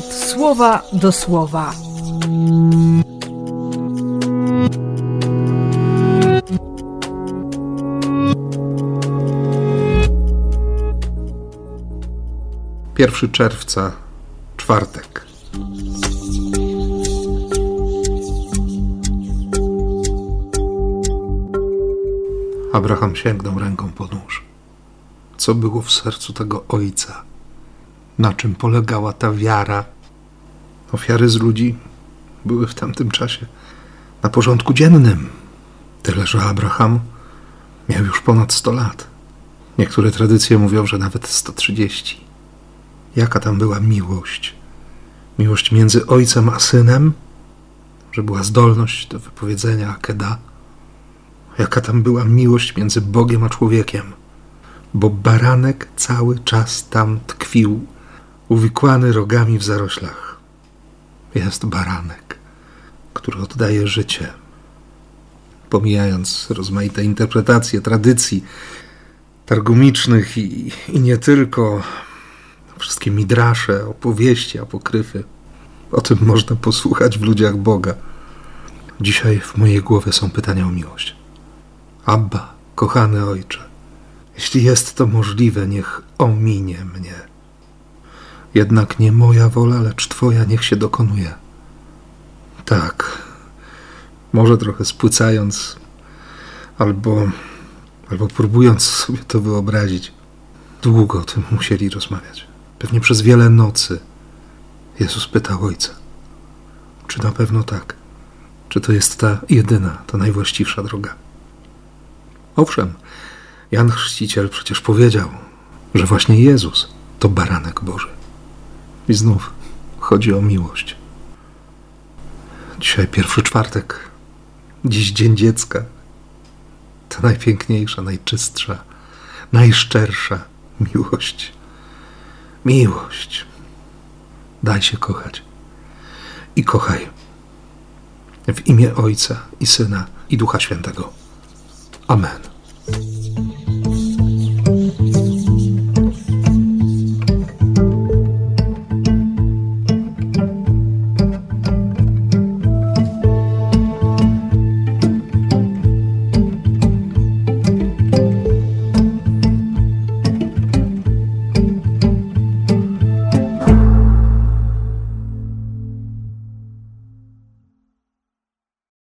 słowa do słowa. Pierwszy czerwca, czwartek. Abraham sięgnął ręką po nóż. Co było w sercu tego ojca? Na czym polegała ta wiara? Ofiary z ludzi były w tamtym czasie na porządku dziennym. Tyle, że Abraham miał już ponad 100 lat. Niektóre tradycje mówią, że nawet 130. Jaka tam była miłość? Miłość między ojcem a synem? Że była zdolność do wypowiedzenia akeda? Jaka tam była miłość między Bogiem a człowiekiem? Bo baranek cały czas tam tkwił, uwikłany rogami w zaroślach. Jest baranek, który oddaje życie. Pomijając rozmaite interpretacje tradycji targumicznych i, i nie tylko, wszystkie midrasze, opowieści, apokryfy. O tym można posłuchać w ludziach Boga. Dzisiaj w mojej głowie są pytania o miłość. Abba, kochany ojcze, jeśli jest to możliwe, niech ominie mnie. Jednak nie moja wola, lecz Twoja niech się dokonuje. Tak, może trochę spłycając, albo, albo próbując sobie to wyobrazić. Długo o tym musieli rozmawiać. Pewnie przez wiele nocy. Jezus pytał ojca: Czy na pewno tak? Czy to jest ta jedyna, ta najwłaściwsza droga? Owszem, Jan Chrzciciel przecież powiedział, że właśnie Jezus to baranek Boży. I znów chodzi o miłość. Dzisiaj pierwszy czwartek, dziś dzień dziecka. Ta najpiękniejsza, najczystsza, najszczersza miłość. Miłość. Daj się kochać. I kochaj. W imię Ojca i Syna i Ducha Świętego. Amen.